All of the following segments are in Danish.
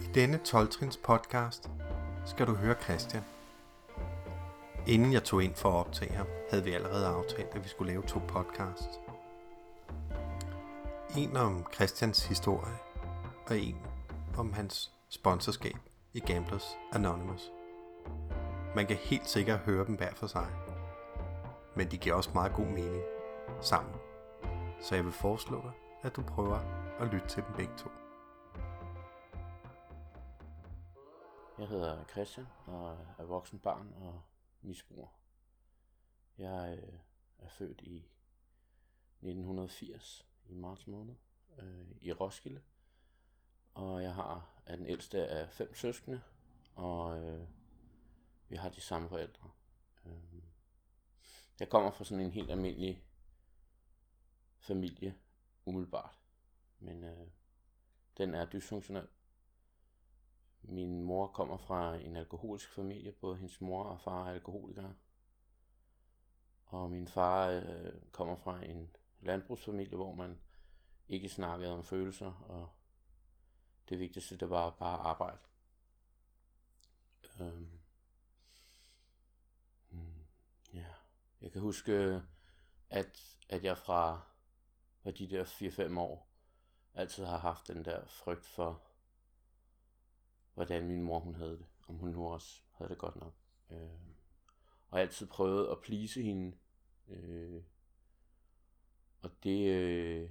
I denne 12-trins podcast skal du høre Christian. Inden jeg tog ind for at optage ham, havde vi allerede aftalt, at vi skulle lave to podcasts. En om Christians historie, og en om hans sponsorskab i Gamblers Anonymous. Man kan helt sikkert høre dem hver for sig, men de giver også meget god mening sammen. Så jeg vil foreslå dig, at du prøver at lytte til dem begge to. Jeg hedder Christian og er voksen barn og misbruger. Jeg øh, er født i 1980 i marts måned øh, i Roskilde. Og jeg har er den ældste af fem søskende, og øh, vi har de samme forældre. Øh, jeg kommer fra sådan en helt almindelig familie, umiddelbart. Men øh, den er dysfunktionel. Min mor kommer fra en alkoholisk familie. Både hendes mor og far er alkoholikere. Og min far øh, kommer fra en landbrugsfamilie, hvor man ikke snakkede om følelser, og det vigtigste, det var bare arbejde. Øhm. Mm, ja. Jeg kan huske, øh, at, at jeg fra fra de der 4-5 år altid har haft den der frygt for, hvordan min mor hun havde det. Om hun nu også havde det godt nok. Øh, og altid prøvet at plise hende. Øh, og det, øh,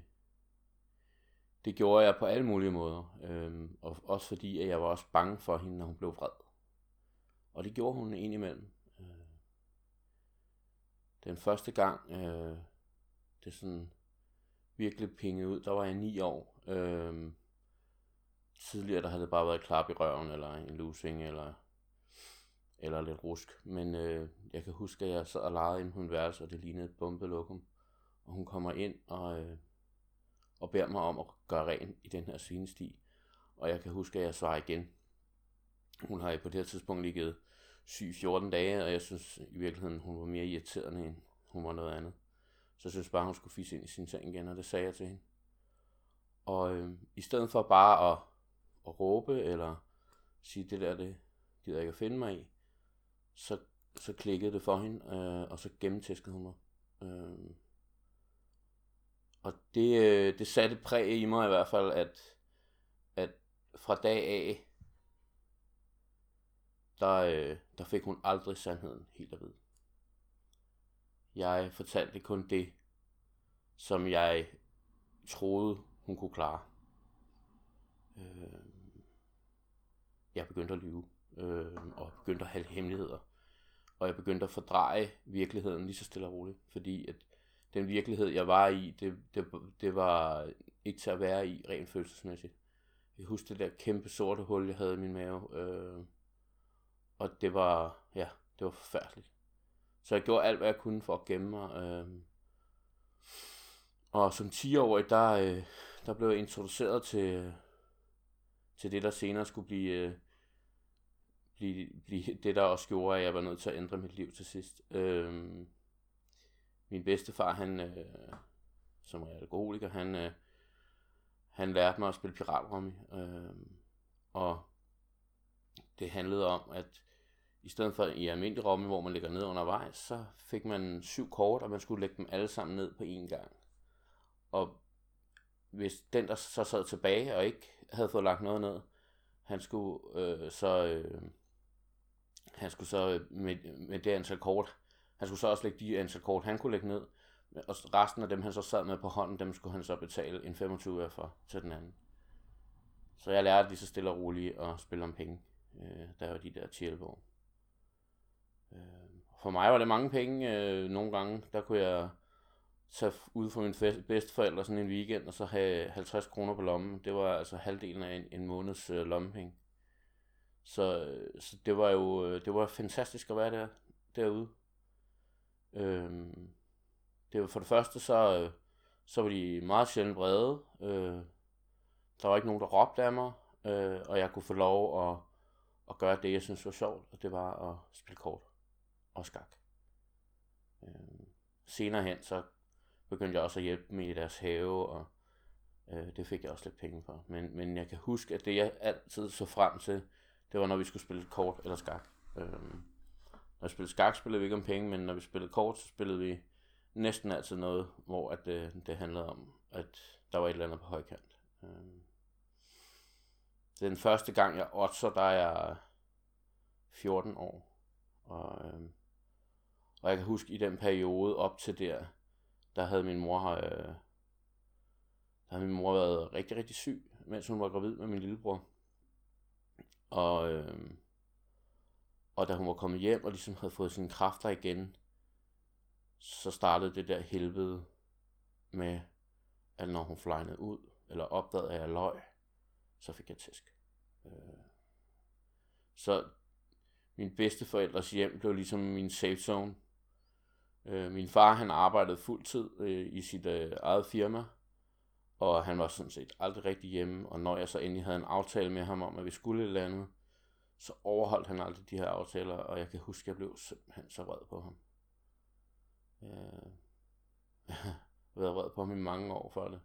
det gjorde jeg på alle mulige måder. Øh, og også fordi, at jeg var også bange for hende, når hun blev vred. Og det gjorde hun indimellem. Øh, den første gang, øh, det sådan virkelig pingede ud, der var jeg ni år. Øh, tidligere der havde det bare været klap i røven, eller en losing, eller, eller lidt rusk. Men øh, jeg kan huske, at jeg sad og legede inde på en værelse, og det lignede et bombelokum. Og hun kommer ind og, øh, og beder mig om at gøre ren i den her svinesti. Og jeg kan huske, at jeg svarer igen. Hun har på det her tidspunkt ligget syg 14 dage, og jeg synes i virkeligheden, hun var mere irriterende, end hun var noget andet. Så jeg synes bare, hun skulle fisse ind i sin seng igen, og det sagde jeg til hende. Og øh, i stedet for bare at, at råbe, eller sige, det der, det gider jeg ikke at finde mig i, så, så klikkede det for hende, øh, og så gennemtæskede hun mig. Øh, og det, øh, det satte præg i mig i hvert fald, at, at fra dag af, der, øh, der fik hun aldrig sandheden helt at vide. Jeg fortalte kun det, som jeg troede, hun kunne klare. Øh, jeg begyndte at lyve, øh, og begyndte at have hemmeligheder. Og jeg begyndte at fordreje virkeligheden lige så stille og roligt, fordi at den virkelighed, jeg var i, det, det, det var ikke til at være i rent følelsesmæssigt. Jeg husker det der kæmpe sorte hul, jeg havde i min mave, øh, og det var, ja, det var forfærdeligt. Så jeg gjorde alt, hvad jeg kunne for at gemme mig. Øh. Og som 10-årig, der, øh, der blev jeg introduceret til, til det, der senere skulle blive, øh, blive, blive det, der også gjorde, at jeg var nødt til at ændre mit liv til sidst. Øh. Min bedstefar, han, øh, som er alkoholiker, han, øh, han lærte mig at spille piratrummy. Øh, og det handlede om, at i stedet for i almindelig romme, hvor man ligger ned undervejs, så fik man syv kort, og man skulle lægge dem alle sammen ned på én gang. Og hvis den, der så sad tilbage og ikke havde fået lagt noget ned, han skulle øh, så øh, han skulle så med, med det antal kort, han skulle så også lægge de antal kort, han kunne lægge ned, og resten af dem, han så sad med på hånden, dem skulle han så betale en 25 for til den anden. Så jeg lærte lige så stille og roligt at spille om penge, øh, der var de der 10 år. Øh, for mig var det mange penge. Øh, nogle gange, der kunne jeg tage ud for min bedsteforældre sådan en weekend, og så have 50 kroner på lommen. Det var altså halvdelen af en, en måneds øh, lommepenge. Så, øh, så det var jo øh, det var fantastisk at være der, derude. Øhm, det var for det første, så, øh, så var de meget sjældent brede. Øh, der var ikke nogen, der råbte af mig, øh, og jeg kunne få lov at, at gøre det, jeg synes var sjovt, og det var at spille kort og skak. Øh, senere hen, så begyndte jeg også at hjælpe dem i deres have, og Øh, det fik jeg også lidt penge for. Men, men jeg kan huske, at det jeg altid så frem til, det var når vi skulle spille kort eller skak. Øh, når vi spillede skak, spillede vi ikke om penge, men når vi spillede kort, så spillede vi næsten altid noget, hvor at det, det handlede om, at der var et eller andet på højkant. Øh, den første gang, jeg otter, der er jeg 14 år. Og, øh, og jeg kan huske, i den periode op til der, der havde min mor, øh, der havde min mor været rigtig, rigtig syg, mens hun var gravid med min lillebror. Og, øh, og da hun var kommet hjem og ligesom havde fået sine kræfter igen, så startede det der helvede med, at når hun flygnede ud, eller opdagede, at jeg løg, så fik jeg tæsk. Øh, så min bedste forældres hjem blev ligesom min safe zone. Øh, min far han arbejdede fuldtid øh, i sit øh, eget firma, og han var sådan set aldrig rigtig hjemme, og når jeg så endelig havde en aftale med ham om, at vi skulle et eller andet, så overholdt han aldrig de her aftaler, og jeg kan huske, at jeg blev simpelthen så vred på ham. Øh, jeg har været vred på ham i mange år for det.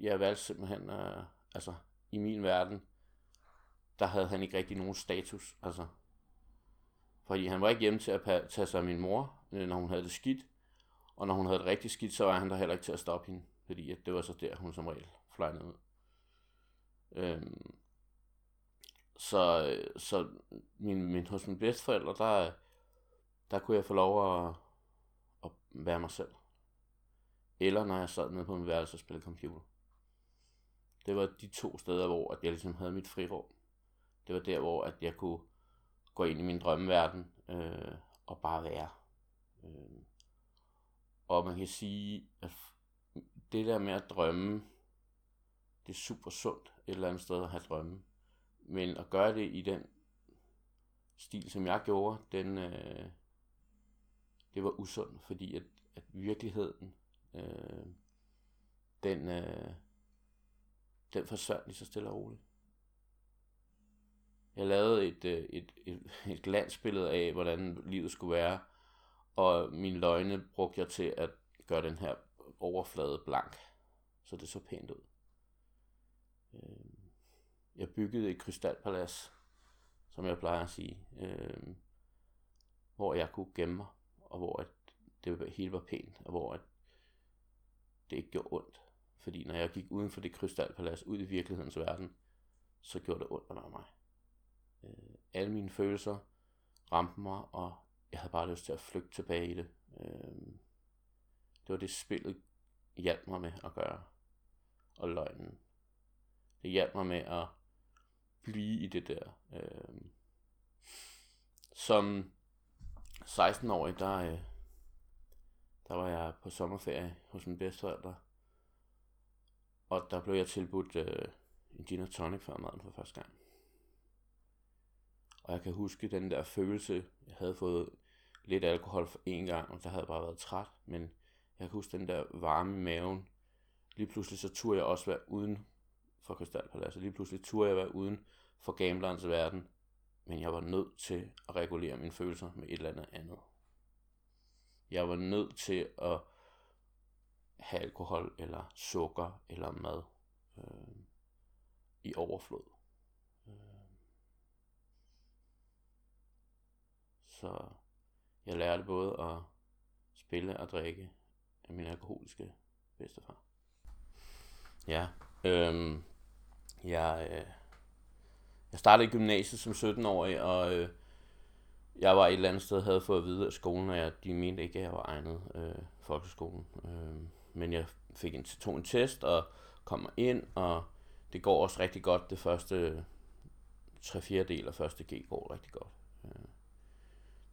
Jeg valgte simpelthen, øh, altså i min verden, der havde han ikke rigtig nogen status. Altså, fordi han var ikke hjemme til at tage sig af min mor, Øh, når hun havde det skidt. Og når hun havde det rigtig skidt, så var han der heller ikke til at stoppe hende. Fordi at det var så der, hun som regel fløjnede ud. Øhm, så, øh, så min, min, hos mine bedsteforældre, der, der kunne jeg få lov at, at være mig selv. Eller når jeg sad nede på min værelse og spillede computer. Det var de to steder, hvor at jeg ligesom havde mit frirum. Det var der, hvor at jeg kunne gå ind i min drømmeverden øh, og bare være. Øh. Og man kan sige, at det der med at drømme, det er super sundt et eller andet sted at have drømme. Men at gøre det i den stil, som jeg gjorde, den, øh, det var usundt, fordi at, at virkeligheden, øh, den, øh, den forsvandt lige så stille og roligt. Jeg lavede et, øh, et, et, et glansbillede af, hvordan livet skulle være, og mine løgne brugte jeg til at gøre den her overflade blank, så det så pænt ud. Øh, jeg byggede et krystalpalads, som jeg plejer at sige, øh, hvor jeg kunne gemme mig, og hvor at det hele var pænt, og hvor at det ikke gjorde ondt. Fordi når jeg gik uden for det krystalpalads, ud i virkelighedens verden, så gjorde det ondt under mig. Øh, alle mine følelser ramte mig, og jeg havde bare lyst til at flygte tilbage i det. Øh, det var det spillet hjalp mig med at gøre. Og løgnen. Det hjalp mig med at blive i det der. Øh, som 16-årig, der, øh, der var jeg på sommerferie hos min bedsteforældre. Og der blev jeg tilbudt øh, en gin og tonic før maden for første gang. Og jeg kan huske den der følelse, jeg havde fået lidt alkohol for en gang, og der havde jeg bare været træt, men jeg kan huske den der varme i maven. Lige pludselig så turde jeg også være uden for Krystalpaladset. Lige pludselig turde jeg være uden for gamblerens verden. Men jeg var nødt til at regulere mine følelser med et eller andet andet. Jeg var nødt til at have alkohol eller sukker eller mad øh, i overflod. Så jeg lærte både at spille og drikke af min alkoholiske bedstefar. Ja, øhm, jeg, øh, jeg startede i gymnasiet som 17-årig, og øh, jeg var et eller andet sted, havde fået at vide af skolen, at jeg, de mente ikke, at jeg var egnet øh, folkeskolen. Øh, men jeg fik en, tog en test og kommer ind, og det går også rigtig godt. Det første 3-4 del af første G går rigtig godt.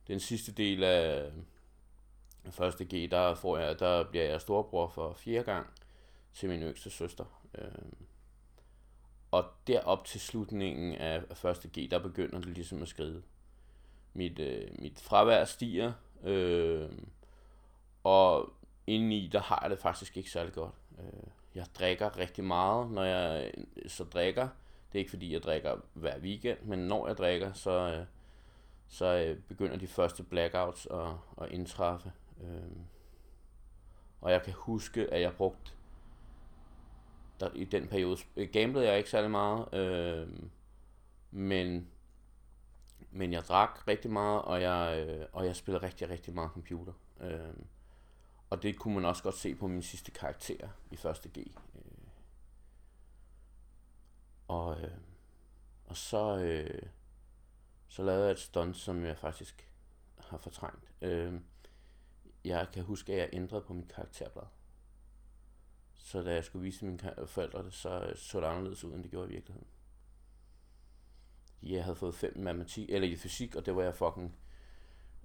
Den sidste del af øh, første G, der, får jeg, der bliver jeg storbror for fjerde gang til min yngste søster. Øh, og derop til slutningen af, af første G, der begynder det ligesom at skride. Mit, øh, mit fravær stiger, øh, og indeni, der har jeg det faktisk ikke særlig godt. Øh, jeg drikker rigtig meget, når jeg øh, så drikker. Det er ikke fordi, jeg drikker hver weekend, men når jeg drikker, så, øh, så øh, begynder de første blackouts at, at indtræffe. Øh, og jeg kan huske, at jeg brugte der, i den periode øh, gamblede jeg ikke særlig meget, øh, men, men jeg drak rigtig meget, og jeg, øh, og jeg spillede rigtig, rigtig meget computer. Øh, og det kunne man også godt se på min sidste karakter i første G. Øh, og, øh, og så, øh, så lavede jeg et stunt, som jeg faktisk har fortrængt. Øh, jeg kan huske, at jeg ændrede på mit karakterblad. Så da jeg skulle vise mine forældre det, så øh, så det anderledes ud, end det gjorde i virkeligheden. Jeg havde fået fem i matematik, eller i fysik, og det var jeg fucking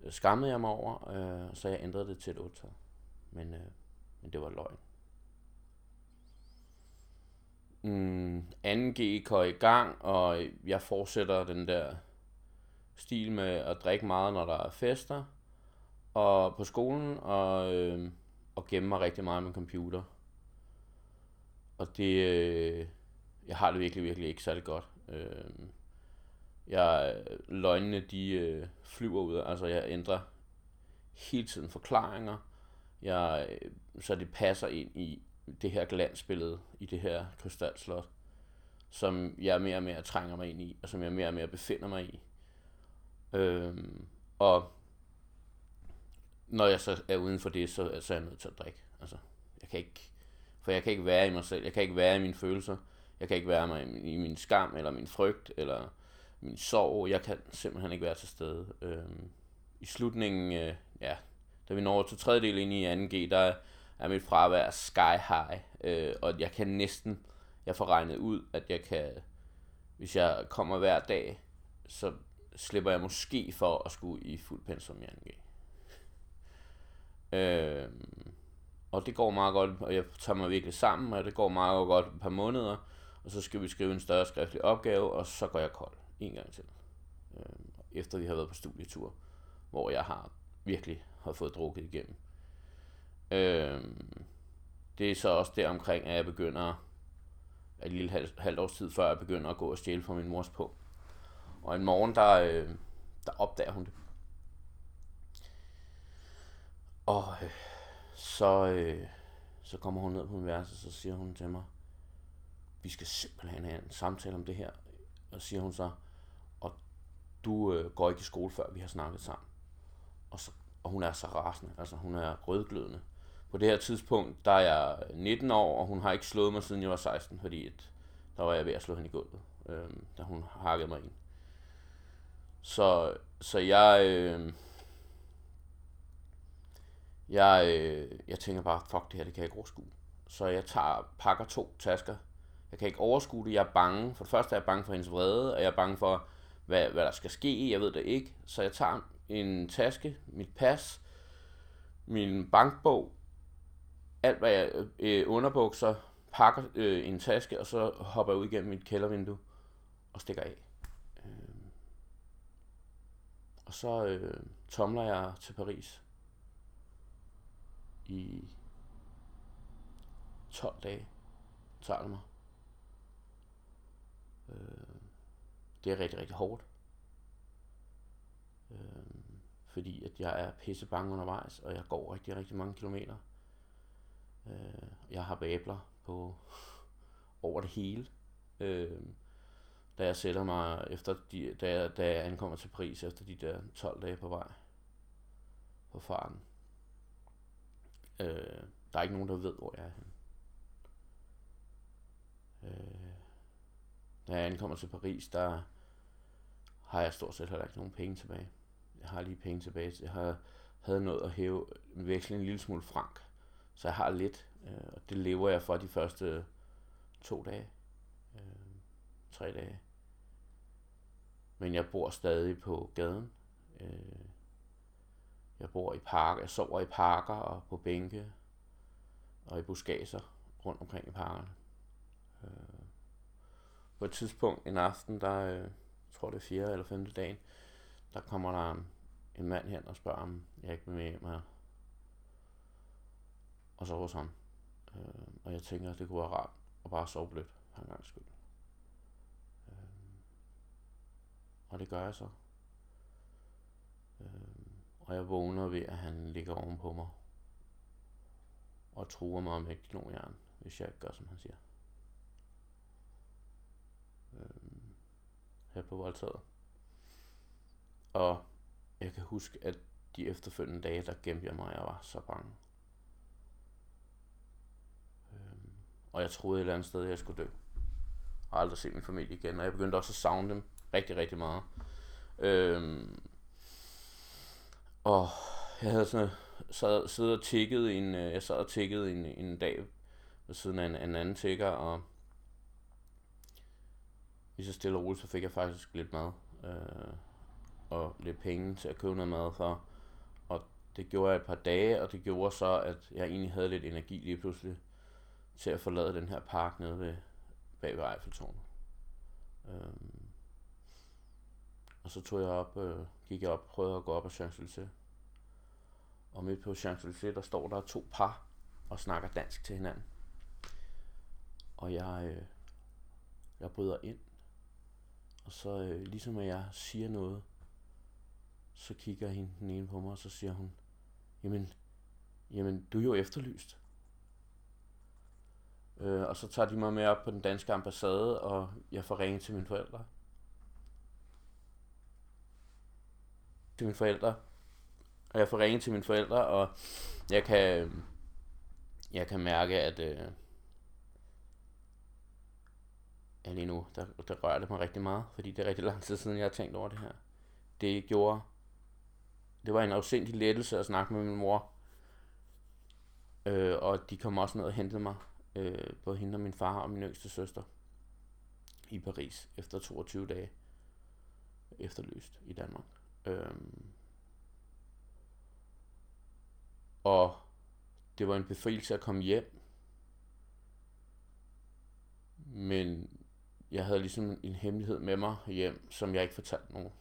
øh, skammede jeg mig over, øh, så jeg ændrede det til et 8 men, øh, men det var løgn. Mm, 2G går i gang, og jeg fortsætter den der stil med at drikke meget, når der er fester, og på skolen, og, øh, og gemme mig rigtig meget med computer. Og det, øh, jeg har det virkelig, virkelig ikke særlig godt. Øh, jeg, løgnene, de øh, flyver ud, altså jeg ændrer hele tiden forklaringer, jeg, øh, så det passer ind i det her glansbillede, i det her krystalslot, som jeg mere og mere trænger mig ind i, og som jeg mere og mere befinder mig i. Øhm, og når jeg så er uden for det, så, så er jeg nødt til at drikke. Altså, jeg kan ikke, for jeg kan ikke være i mig selv, jeg kan ikke være i mine følelser, jeg kan ikke være mig i min skam, eller min frygt, eller min sorg, jeg kan simpelthen ikke være til stede. Øhm, I slutningen, øh, ja, da vi når til tredjedel ind i 2G, der er mit fravær sky high, øh, og jeg kan næsten, jeg får regnet ud, at jeg kan, hvis jeg kommer hver dag, så slipper jeg måske for at skulle i fuld pensum i 2G. Øh, og det går meget godt, og jeg tager mig virkelig sammen, og det går meget godt et par måneder, og så skal vi skrive en større skriftlig opgave, og så går jeg kold en gang til. Øh, efter vi har været på studietur, hvor jeg har virkelig har fået drukket igennem. Øh, det er så også der omkring, at jeg begynder, et lille halv, halvt års tid før jeg begynder at gå og stjæle fra min mors på. Og en morgen, der, øh, der opdager hun det. Og øh, så, øh, så kommer hun ned på min værelse, og så siger hun til mig, vi skal simpelthen have en samtale om det her. Og siger hun så, og du øh, går ikke i skole, før vi har snakket sammen. Og, så, og hun er så rasende, altså hun er rødglødende. På det her tidspunkt, der er jeg 19 år, og hun har ikke slået mig, siden jeg var 16, fordi et, der var jeg ved at slå hende i gulvet, øh, da hun hakkede mig ind. Så, så jeg, øh, jeg, øh, jeg tænker bare, fuck det her, det kan jeg ikke overskue. Så jeg tager, pakker to tasker. Jeg kan ikke overskue det, jeg er bange. For det første er jeg bange for hendes vrede, og jeg er bange for, hvad, hvad der skal ske, jeg ved det ikke. Så jeg tager en taske, mit pas, min bankbog, alt hvad jeg øh, underbukser, pakker øh, en taske, og så hopper jeg ud igennem mit kældervindue og stikker af. Øh. Og så øh, tomler jeg til Paris i 12 dage, tager det mig. Øh, det er rigtig, rigtig hårdt. Øh, fordi at jeg er pisse bange undervejs, og jeg går rigtig, rigtig mange kilometer. Øh, jeg har babler på over det hele. Øh, da jeg sætter mig efter de, da, jeg, da jeg ankommer til Paris efter de der 12 dage på vej på farten. Øh, der er ikke nogen, der ved, hvor jeg er henne. Øh, da jeg ankommer til Paris, der har jeg stort set heller ikke nogen penge tilbage. Jeg har lige penge tilbage. Jeg har havde noget at hæve, veksle en lille smule frank. Så jeg har lidt, øh, og det lever jeg for de første to dage. Øh, tre dage. Men jeg bor stadig på gaden. Øh, jeg bor i parker, jeg sover i parker og på bænke og i buskager rundt omkring i parkerne. Øh, på et tidspunkt en aften, der, øh, jeg tror det er 4. eller 5. dagen, der kommer der en, en mand hen og spørger, om jeg ikke vil med hjem her. Og så hos ham. Øh, og jeg tænker, at det kunne være rart at bare sove blødt for en gang skyld. Og det gør jeg så. Øh, og jeg vågner ved, at han ligger ovenpå mig. Og truer mig med et knogjern, hvis jeg ikke gør, som han siger. Øh, jeg blev voldtaget. Og jeg kan huske, at de efterfølgende dage, der gemte jeg mig, og jeg var så bange. Øhm, og jeg troede et eller andet sted, at jeg skulle dø. Og aldrig se min familie igen. Og jeg begyndte også at savne dem rigtig, rigtig meget. Øhm, og jeg havde sådan sad, siddet og tækket en, øh, jeg sad og tækket en, en dag ved siden af en, en anden tækker, og lige så stille og roligt, så fik jeg faktisk lidt mad. Øh, og lidt penge til at købe noget mad for. Og det gjorde jeg et par dage, og det gjorde så, at jeg egentlig havde lidt energi lige pludselig til at forlade den her park nede ved, bag ved Eiffeltårnet. Øh, og så tog jeg op, øh, gik jeg op, prøvede at gå op ad Champs-Élysées. Og midt på Champs-Élysées, der står der to par og snakker dansk til hinanden. Og jeg, øh, jeg bryder ind. Og så øh, ligesom at jeg siger noget, så kigger hende den ene på mig, og så siger hun, jamen, jamen du er jo efterlyst. Øh, og så tager de mig med op på den danske ambassade, og jeg får ringet til mine forældre. Til mine forældre. Og jeg får ringet til mine forældre, og jeg kan, jeg kan mærke, at øh, ja, lige nu, der, der rører det mig rigtig meget, fordi det er rigtig lang tid siden, jeg har tænkt over det her. Det gjorde det var en afsindig lettelse at snakke med min mor. Øh, og de kom også ned og hentede mig, øh, både hende og min far og min yngste søster, i Paris efter 22 dage efterlyst i Danmark. Øh, og det var en befrielse at komme hjem. Men jeg havde ligesom en hemmelighed med mig hjem, som jeg ikke fortalte nogen.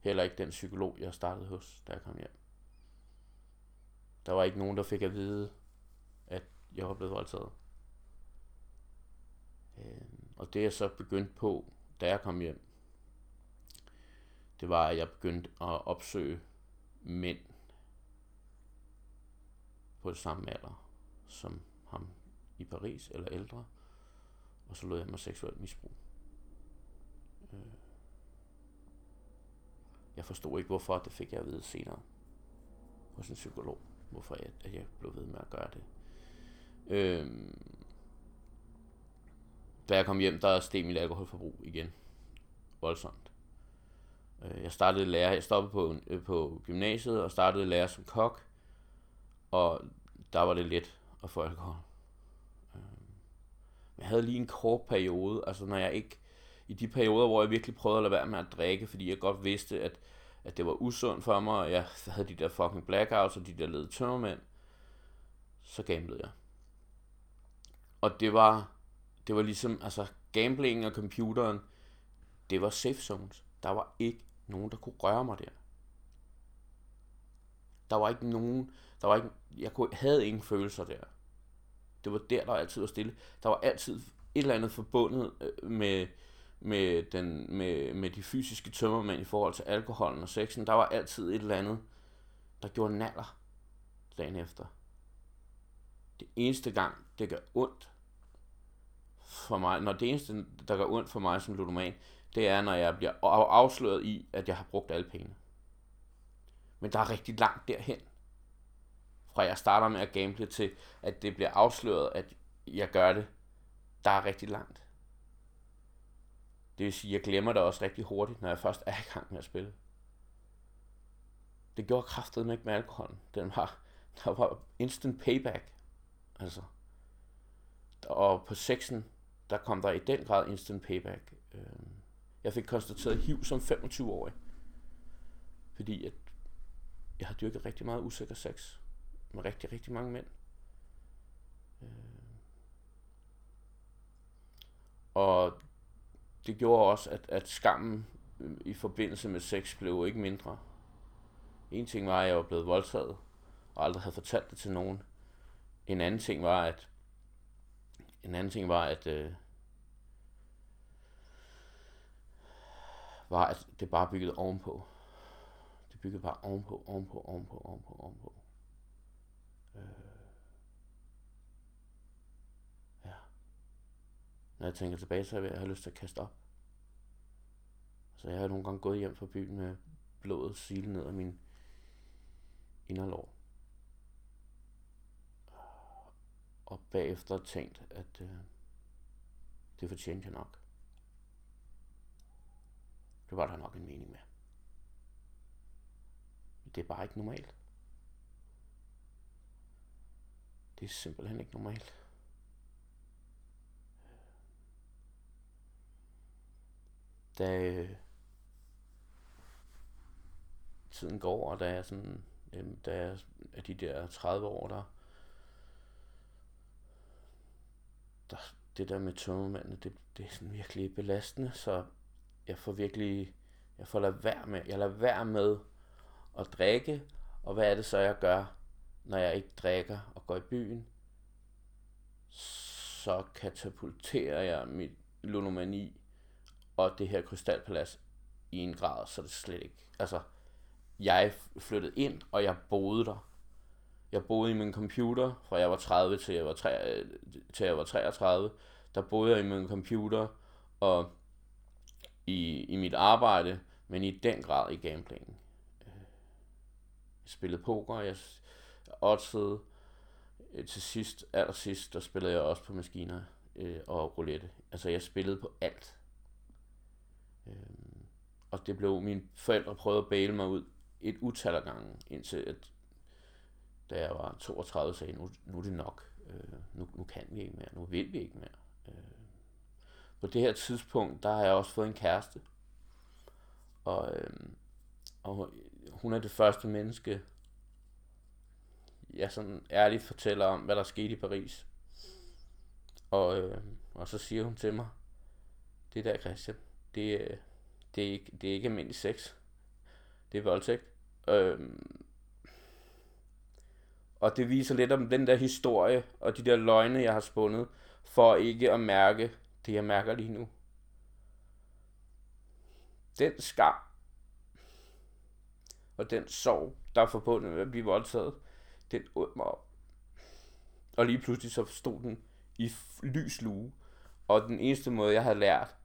Heller ikke den psykolog, jeg startede hos, da jeg kom hjem. Der var ikke nogen, der fik at vide, at jeg var blevet voldtaget. Øh, og det jeg så begyndte på, da jeg kom hjem, det var, at jeg begyndte at opsøge mænd på det samme alder som ham i Paris eller ældre, og så lod jeg mig seksuelt misbrug. Øh. Jeg forstod ikke, hvorfor. Det fik jeg at vide senere hos en psykolog. Hvorfor jeg, at jeg blev ved med at gøre det. Øhm, da jeg kom hjem, der steg mit alkoholforbrug igen. Voldsomt. Øh, jeg startede lære, jeg stoppede på, øh, på gymnasiet og startede lære som kok. Og der var det let at få alkohol. Øh, jeg havde lige en kort periode, altså når jeg ikke i de perioder, hvor jeg virkelig prøvede at lade være med at drikke, fordi jeg godt vidste, at, at det var usundt for mig, og jeg havde de der fucking blackouts og de der lede tømmermænd, så gamblede jeg. Og det var, det var ligesom, altså gambling og computeren, det var safe zones. Der var ikke nogen, der kunne røre mig der. Der var ikke nogen, der var ikke, jeg kunne, havde ingen følelser der. Det var der, der altid var stille. Der var altid et eller andet forbundet øh, med, med, den, med, med de fysiske tømmermænd i forhold til alkoholen og sexen. Der var altid et eller andet, der gjorde naller dagen efter. Det eneste gang, det gør ondt for mig, når det eneste, der gør ondt for mig som ludoman, det er, når jeg bliver afsløret i, at jeg har brugt alle pengene. Men der er rigtig langt derhen. Fra jeg starter med at gamble til, at det bliver afsløret, at jeg gør det. Der er rigtig langt. Det vil sige, at jeg glemmer det også rigtig hurtigt, når jeg først er i gang med at spille. Det gjorde kraftet ikke med alkoholen. Den var, der var instant payback. Altså. Og på sexen, der kom der i den grad instant payback. Øhm, jeg fik konstateret HIV som 25-årig. Fordi at jeg har dyrket rigtig meget usikker sex med rigtig, rigtig mange mænd. Øh. Og det gjorde også, at, at skammen øh, i forbindelse med sex blev ikke mindre. En ting var, at jeg var blevet voldtaget, og aldrig havde fortalt det til nogen. En anden ting var, at en anden ting var, at øh, var, at det bare byggede ovenpå. Det byggede bare ovenpå, ovenpå, ovenpå, ovenpå, ovenpå. Øh. Ja. Når jeg tænker tilbage, så vil jeg have lyst til at kaste op. Så jeg har nogle gange gået hjem fra byen med blodet sile ned af min inderlår. Og bagefter tænkt, at øh, det fortjente jeg nok. Det var der nok en mening med. Det er bare ikke normalt. Det er simpelthen ikke normalt. Da øh, tiden går, og da jeg sådan, øh, da jeg er de der 30 år, der, der det der med tømmermændene, det, det er sådan virkelig belastende, så jeg får virkelig, jeg får lade være med, jeg lader være med at drikke, og hvad er det så, jeg gør, når jeg ikke drikker og går i byen? Så katapulterer jeg mit lunomani og det her krystalpalads i en grad, så det slet ikke, altså, jeg flyttede ind, og jeg boede der. Jeg boede i min computer, fra jeg var 30 til jeg var, 3, øh, til jeg var 33. Der boede jeg i min computer, og i, i mit arbejde, men i den grad i gameplaying. Øh, jeg spillede poker, jeg oddsede. Øh, til sidst, allersidst, der spillede jeg også på maskiner øh, og roulette. Altså jeg spillede på alt. Øh, og det blev, mine forældre prøvede at bale mig ud et utal af gange, indtil at, da jeg var 32, sagde nu, nu er det nok. Øh, nu, nu kan vi ikke mere, nu vil vi ikke mere. Øh, på det her tidspunkt, der har jeg også fået en kæreste. Og, øh, og hun er det første menneske, jeg sådan ærligt fortæller om, hvad der skete i Paris. Og, øh, og så siger hun til mig, det der Christian, det, øh, det, er, ikke, det er ikke almindelig sex. Det er voldtægt. Øhm, og det viser lidt om den der historie og de der løgne, jeg har spundet, for ikke at mærke det, jeg mærker lige nu. Den skam og den sorg, der er forbundet med at blive voldtaget, den åd mig op. Og lige pludselig så stod den i lys lue. Og den eneste måde, jeg havde lært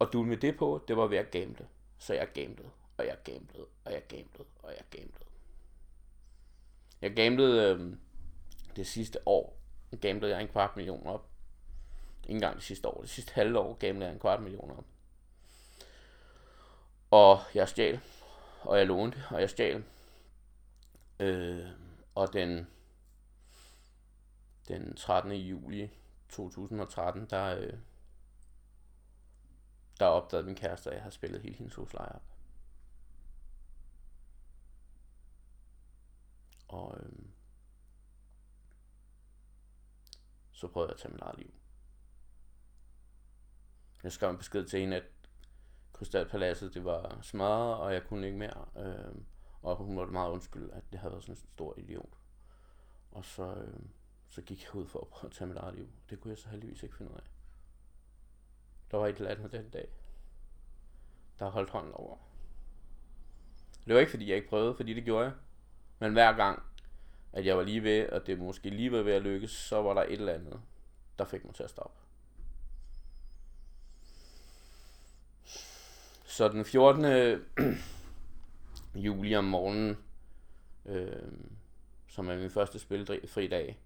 at dule med det på, det var ved at gamble. Så jeg gamblede, og jeg gamblede, og jeg gamblede, og jeg gamblede. Jeg gamblede øh, det sidste år, gamblede jeg en kvart million op. Ikke engang det sidste år, det sidste halve år gamblede jeg en kvart million op. Og jeg stjal, og jeg lånte, og jeg stjal. Øh, og den, den 13. juli 2013, der, øh, der opdagede min kæreste, at jeg har spillet hele hendes husleje op. Og øh, så prøvede jeg at tage mit eget liv. Jeg skrev en besked til hende, at Krystalpaladset det var smadret, og jeg kunne ikke mere. Øh, og hun var meget undskyld, at det havde været sådan en stor idiot. Og så, øh, så gik jeg ud for at prøve at tage mit eget liv. Det kunne jeg så heldigvis ikke finde ud af. Der var et eller andet den dag, der holdt hånden over. Det var ikke fordi jeg ikke prøvede, fordi det gjorde jeg. Men hver gang, at jeg var lige ved, og det måske lige var ved at lykkes, så var der et eller andet, der fik mig til at stoppe. Så den 14. juli om morgenen, øh, som er min første spilfri dag,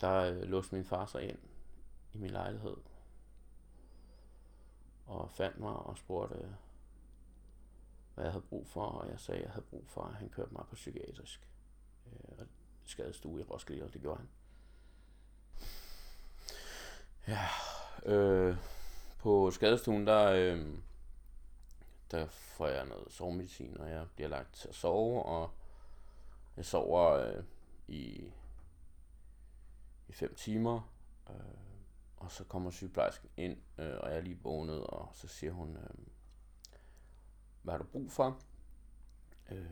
der øh, låste min far sig ind i min lejlighed. Og fandt mig og spurgte, øh, hvad jeg havde brug for, og jeg sagde, at jeg havde brug for, at han kørte mig på psykiatrisk øh, skadestue i Roskilde, og det gjorde han. Ja, øh, på skadestuen, der, øh, der får jeg noget sovemedicin, og jeg bliver lagt til at sove, og jeg sover øh, i, i fem timer, øh, og så kommer sygeplejersken ind, øh, og jeg er lige vågnet, og så siger hun, øh, hvad har du brug for? Øh,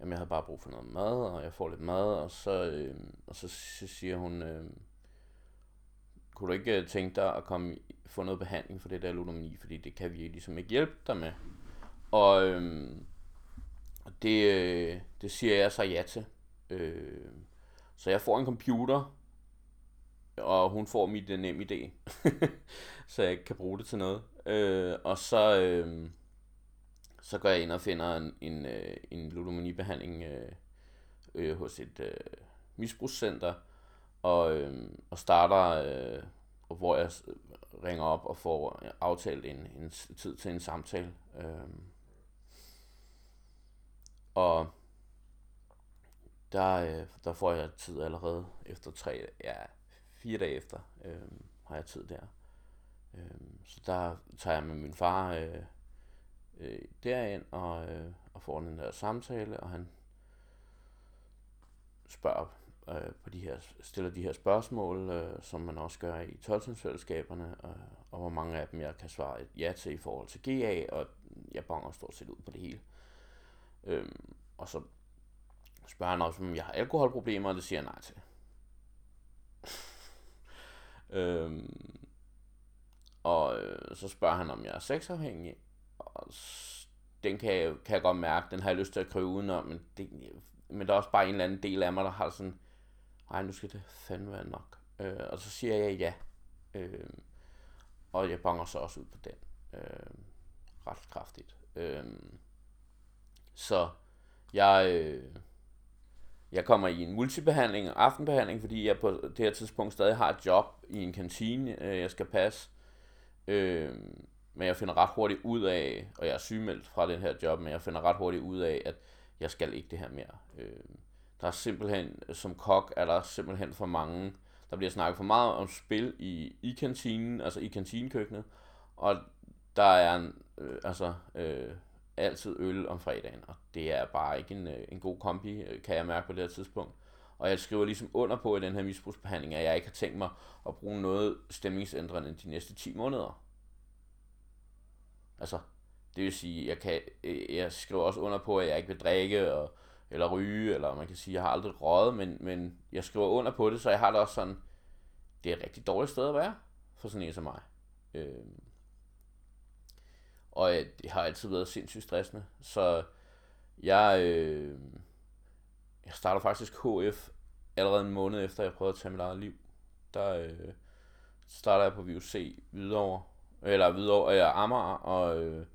jamen, jeg havde bare brug for noget mad, og jeg får lidt mad, og så, øh, og så, så siger hun, øh, kunne du ikke øh, tænke dig at komme få noget behandling for det der ludomani, fordi det kan vi ligesom ikke hjælpe dig med. Og øhm, det, øh, det siger jeg så ja til. Øh, så jeg får en computer, og hun får mit øh, nem idé, så jeg kan bruge det til noget. øh, og så, øh, så går jeg ind og finder en, en, øh, en ludomanibehandling øh, øh, hos et øh, misbrugscenter, og, øh, og starter, øh, hvor jeg ringer op og får aftalt en, en tid til en samtale. Øh, og der, øh, der får jeg tid allerede efter tre, ja, fire dage efter, øh, har jeg tid der. Øh, så der tager jeg med min far øh, øh, derind og, øh, og får den der samtale, og han spørger øh, på de her, stiller de her spørgsmål, øh, som man også gør i 12 øh, og hvor mange af dem jeg kan svare et ja til i forhold til GA, og jeg bonger stort set ud på det hele. Øh, og så spørger han også, om jeg har alkoholproblemer, og det siger jeg nej til. øh, og øh, så spørger han, om jeg er sexafhængig, og den kan jeg, kan jeg godt mærke, den har jeg lyst til at krybe udenom, men, det, men der er også bare en eller anden del af mig, der har sådan, nej, nu skal det fandme være nok. Øh, og så siger jeg ja. Øh, og jeg bonger så også ud på den. Øh, ret kraftigt. Øh, så jeg, øh, jeg kommer i en multibehandling, og aftenbehandling, fordi jeg på det her tidspunkt stadig har et job i en kantine, øh, jeg skal passe. Øh, men jeg finder ret hurtigt ud af, og jeg er sygemeldt fra den her job, men jeg finder ret hurtigt ud af, at jeg skal ikke det her mere. Øh, der er simpelthen, øh, som kok, er der simpelthen for mange, der bliver snakket for meget om spil i, i kantinen, altså i kantinekøkkenet, og der er en, øh, altså, øh, altid øl om fredagen, og det er bare ikke en, øh, en god kombi, øh, kan jeg mærke på det her tidspunkt. Og jeg skriver ligesom under på i den her misbrugsbehandling, at jeg ikke har tænkt mig at bruge noget stemningsændrende de næste 10 måneder. Altså, det vil sige, jeg, kan, øh, jeg skriver også under på, at jeg ikke vil drikke og, eller ryge, eller man kan sige, jeg har aldrig røget, men, men jeg skriver under på det, så jeg har det også sådan, det er et rigtig dårligt sted at være for sådan en som mig. Øh, og øh, det har altid været sindssygt stressende. Så jeg, øh, jeg starter faktisk HF allerede en måned efter, jeg prøvede at tage mit eget liv. Der øh, starter jeg på VUC videre, eller videre, eller øh, Amager, og, øh,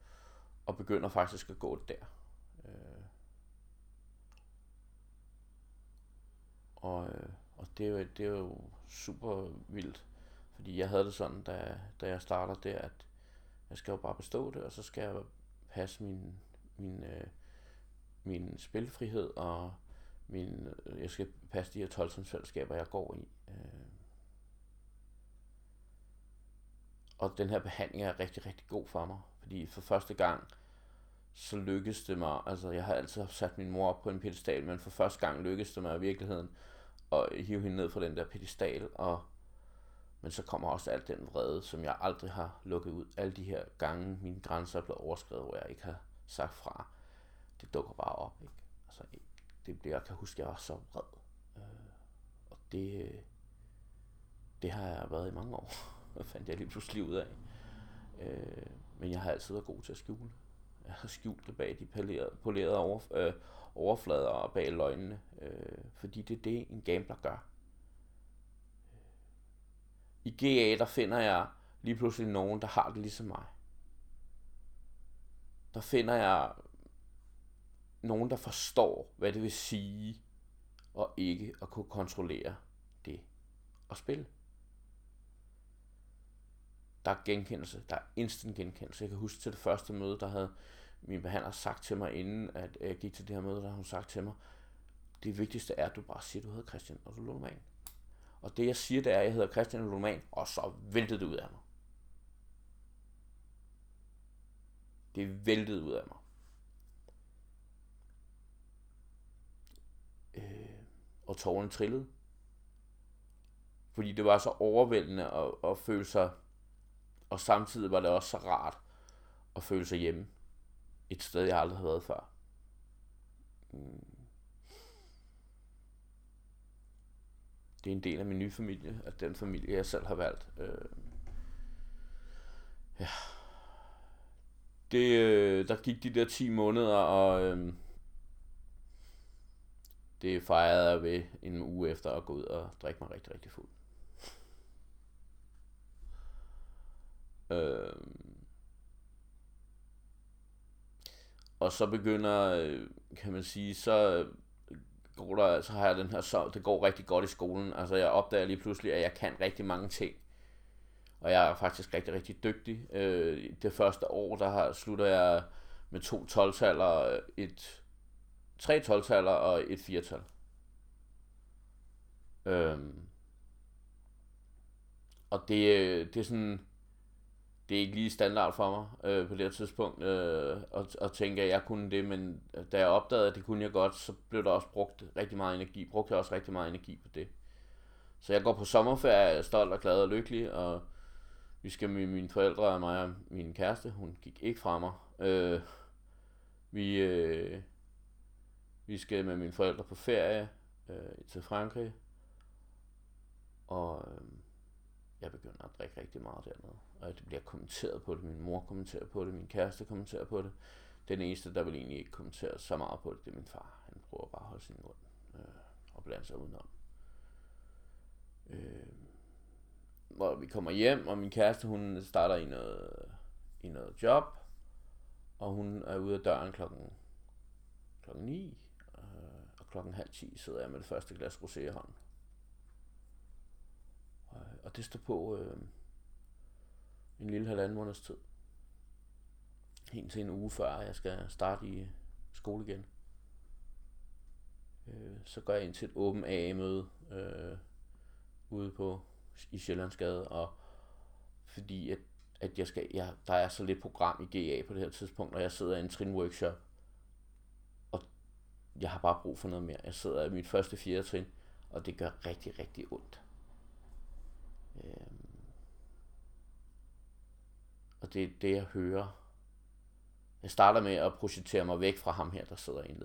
og begynder faktisk at gå der. Og, øh, og det, er jo, det er jo super vildt, fordi jeg havde det sådan, da, da jeg starter der, at jeg skal jo bare bestå det, og så skal jeg passe min, min, øh, min spilfrihed, og min, øh, jeg skal passe de her 12 fællesskaber, jeg går i. Øh. Og den her behandling er rigtig, rigtig god for mig, fordi for første gang, så lykkedes det mig, altså jeg har altid sat min mor op på en pedestal, men for første gang lykkedes det mig i virkeligheden og hive hende ned fra den der pedestal, og men så kommer også alt den vrede, som jeg aldrig har lukket ud. Alle de her gange, mine grænser er blevet overskrevet, hvor jeg ikke har sagt fra. Det dukker bare op. Ikke? Altså, det bliver, jeg kan huske, jeg var så vred. Øh, og det, øh, det har jeg været i mange år. Hvad fandt jeg lige pludselig ud af. Øh, men jeg har altid været god til at skjule. Jeg har skjult det bag de polerede, polerede over, øh, overflader og bag løgnene. Øh, fordi det er det, en gambler gør i GA, der finder jeg lige pludselig nogen, der har det ligesom mig. Der finder jeg nogen, der forstår, hvad det vil sige, og ikke at kunne kontrollere det og spille. Der er genkendelse, der er instant genkendelse. Jeg kan huske til det første møde, der havde min behandler sagt til mig, inden at jeg gik til det her møde, der har hun sagt til mig, det vigtigste er, at du bare siger, at du hedder Christian, og du låner mig. Og det jeg siger, det er, at jeg hedder Christian Roman, og så væltede det ud af mig. Det væltede ud af mig. Øh, og tårerne trillede. Fordi det var så overvældende at, at føle sig, og samtidig var det også så rart at føle sig hjemme. Et sted, jeg aldrig havde været før. Mm. Det er en del af min nye familie, at den familie, jeg selv har valgt. Øh, ja. Det, øh, der gik de der 10 måneder, og øh, det fejrede jeg ved en uge efter at gå ud og drikke mig rigtig, rigtig fuld. Øh, og så begynder, øh, kan man sige, så øh, går der, så har jeg den her, så det går rigtig godt i skolen. Altså jeg opdager lige pludselig, at jeg kan rigtig mange ting. Og jeg er faktisk rigtig, rigtig dygtig. Øh, det første år, der har, slutter jeg med to 12 et tre 12 og et 4-tal. Øhm. Og det, øh, det er sådan, det er ikke lige standard for mig øh, på det her tidspunkt øh, at, at tænke, at jeg kunne det, men øh, da jeg opdagede, at det kunne jeg godt, så blev der også brugt rigtig meget energi. Brugte jeg også rigtig meget energi på det. Så jeg går på sommerferie, jeg er stolt og glad og lykkelig, og vi skal med mine forældre og mig og min kæreste, hun gik ikke fra mig. Øh, vi, øh, vi skal med mine forældre på ferie øh, til Frankrig, og øh, jeg begynder at drikke rigtig meget dernede. Og det bliver kommenteret på det. Min mor kommenterer på det, min kæreste kommenterer på det. Den eneste, der vil egentlig ikke kommentere så meget på det, det er min far. Han prøver bare at holde sin mund øh, og blande sig udenom. Øh, hvor vi kommer hjem, og min kæreste, hun starter i noget, i noget job, og hun er ude af døren klokken, klokken 9, øh, og klokken halv 10 sidder jeg med det første glas rosé i hånden. Og, og det stod på øh, en lille halvanden måneds tid. Helt til en uge før jeg skal starte i skole igen. Øh, så går jeg ind til et åben AA-møde øh, ude på i Sjællandsgade, og fordi at, at jeg skal, jeg, der er så lidt program i GA på det her tidspunkt, og jeg sidder i en trin workshop, og jeg har bare brug for noget mere. Jeg sidder i mit første fjerde trin, og det gør rigtig, rigtig ondt. Øhm. Og det er det, jeg hører. Jeg starter med at projicere mig væk fra ham her, der sidder i en.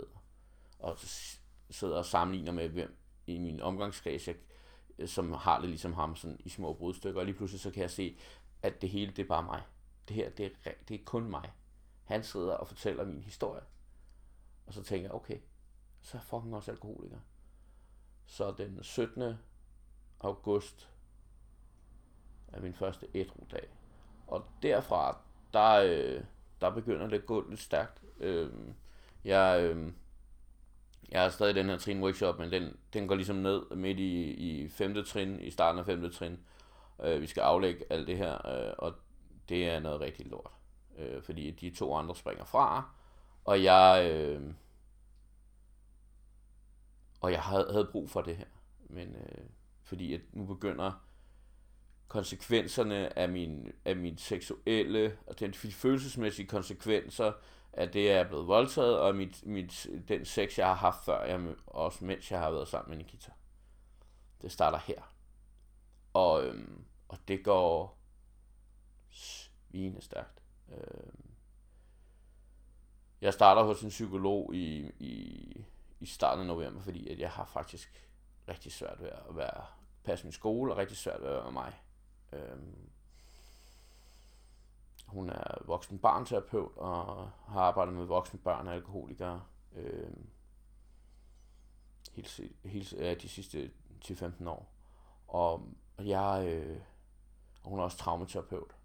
Og så sidder og sammenligner med, hvem i min omgangskreds, jeg som har det ligesom ham sådan i små brudstykker, og lige pludselig så kan jeg se, at det hele det er bare mig. Det her, det er, det er kun mig. Han sidder og fortæller min historie. Og så tænker jeg, okay, så er fucking også alkoholiker. Så den 17. august min første etro dag. Og derfra, der, øh, der begynder det at gå lidt stærkt. Øh, jeg, øh, jeg har stadig den her trin workshop, men den, den går ligesom ned midt i, i femte trin, i starten af femte trin. Øh, vi skal aflægge alt det her, øh, og det er noget rigtig lort. Øh, fordi de to andre springer fra, og jeg, øh, og jeg havde, havde brug for det her. Men øh, fordi at nu begynder konsekvenserne af min, af min seksuelle og den følelsesmæssige konsekvenser at det er blevet voldtaget, og mit, mit, den sex, jeg har haft før, jeg, også mens jeg har været sammen med Nikita. Det starter her. Og, øhm, og det går svine stærkt. Øhm, jeg starter hos en psykolog i, i, i starten af november, fordi at jeg har faktisk rigtig svært ved at være, passe min skole, og rigtig svært ved at være mig. Øhm, hun er voksen barnterapeut og har arbejdet med voksne børn og alkoholikere øhm, hele, hele, de sidste 10-15 år. Og jeg, øh, og hun er også traumaterapeut.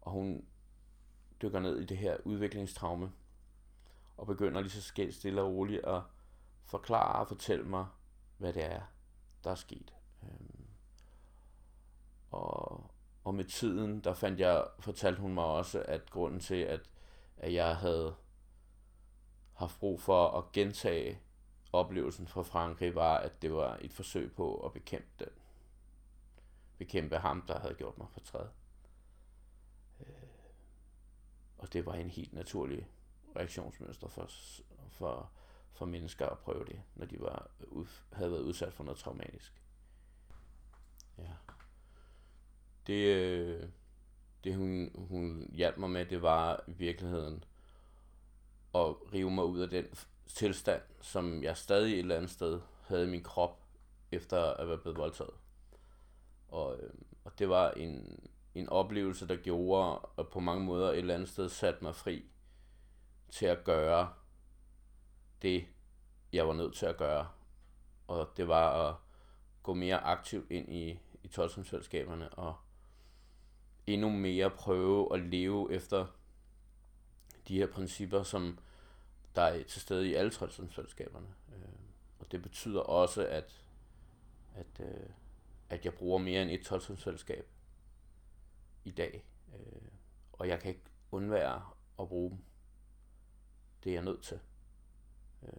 Og hun dykker ned i det her udviklingstraume og begynder lige så stille og roligt at forklare og fortælle mig, hvad det er, der er sket. Øhm, og, og med tiden, der fandt jeg, fortalte hun mig også, at grunden til, at, at jeg havde haft brug for at gentage oplevelsen fra Frankrig, var, at det var et forsøg på at bekæmpe den. Bekæmpe ham, der havde gjort mig fortræd. Øh, og det var en helt naturlig reaktionsmønster for, for, for mennesker at prøve det, når de var, havde været udsat for noget traumatisk. Ja det, øh, det hun, hun hjalp mig med, det var i virkeligheden at rive mig ud af den tilstand, som jeg stadig et eller andet sted havde i min krop, efter at være blevet voldtaget. Og, øh, og det var en, en oplevelse, der gjorde, og på mange måder et eller andet sted satte mig fri til at gøre det, jeg var nødt til at gøre. Og det var at gå mere aktivt ind i, i tolvsomsfællesskaberne og endnu mere prøve at leve efter de her principper, som, der er til stede i alle troldsundsfællesskaberne. Øh, og det betyder også, at, at, øh, at jeg bruger mere end et troldsundsfællesskab i dag. Øh, og jeg kan ikke undvære at bruge dem. Det er jeg nødt til. Øh,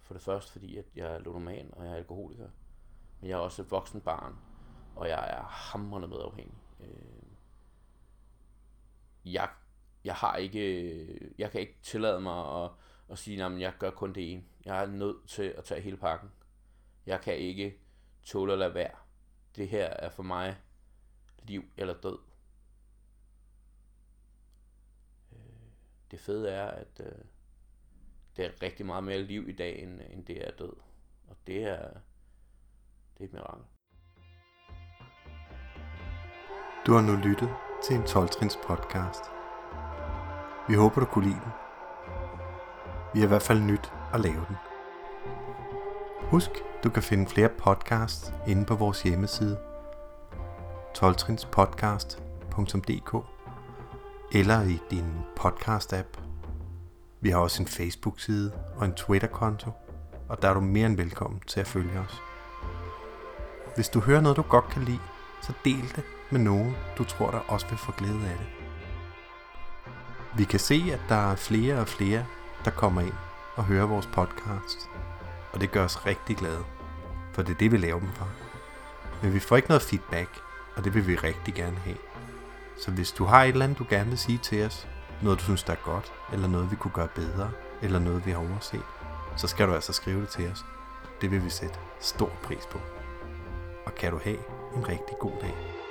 for det første, fordi at jeg er ludoman, og jeg er alkoholiker. Men jeg er også et voksen barn, og jeg er med medafhængig. Øh, jeg, jeg har ikke, jeg kan ikke tillade mig at, at sige, at jeg gør kun det ene. Jeg er nødt til at tage hele pakken. Jeg kan ikke tåle at lade være. Det her er for mig liv eller død. Øh, det fede er, at øh, det er rigtig meget mere liv i dag, end, end det er død. Og det er, det er et mirakel. Du har nu lyttet til en 12-trins podcast. Vi håber, du kunne lide den. Vi har i hvert fald nyt at lave den. Husk, du kan finde flere podcasts inde på vores hjemmeside 12trinspodcast.dk eller i din podcast-app. Vi har også en Facebook-side og en Twitter-konto, og der er du mere end velkommen til at følge os. Hvis du hører noget, du godt kan lide, så del det med nogen, du tror, der også vil få glæde af det. Vi kan se, at der er flere og flere, der kommer ind og hører vores podcast, og det gør os rigtig glade, for det er det, vi laver dem for. Men vi får ikke noget feedback, og det vil vi rigtig gerne have. Så hvis du har et eller andet, du gerne vil sige til os, noget du synes der er godt, eller noget vi kunne gøre bedre, eller noget vi har overset, så skal du altså skrive det til os. Det vil vi sætte stor pris på. Og kan du have en rigtig god dag.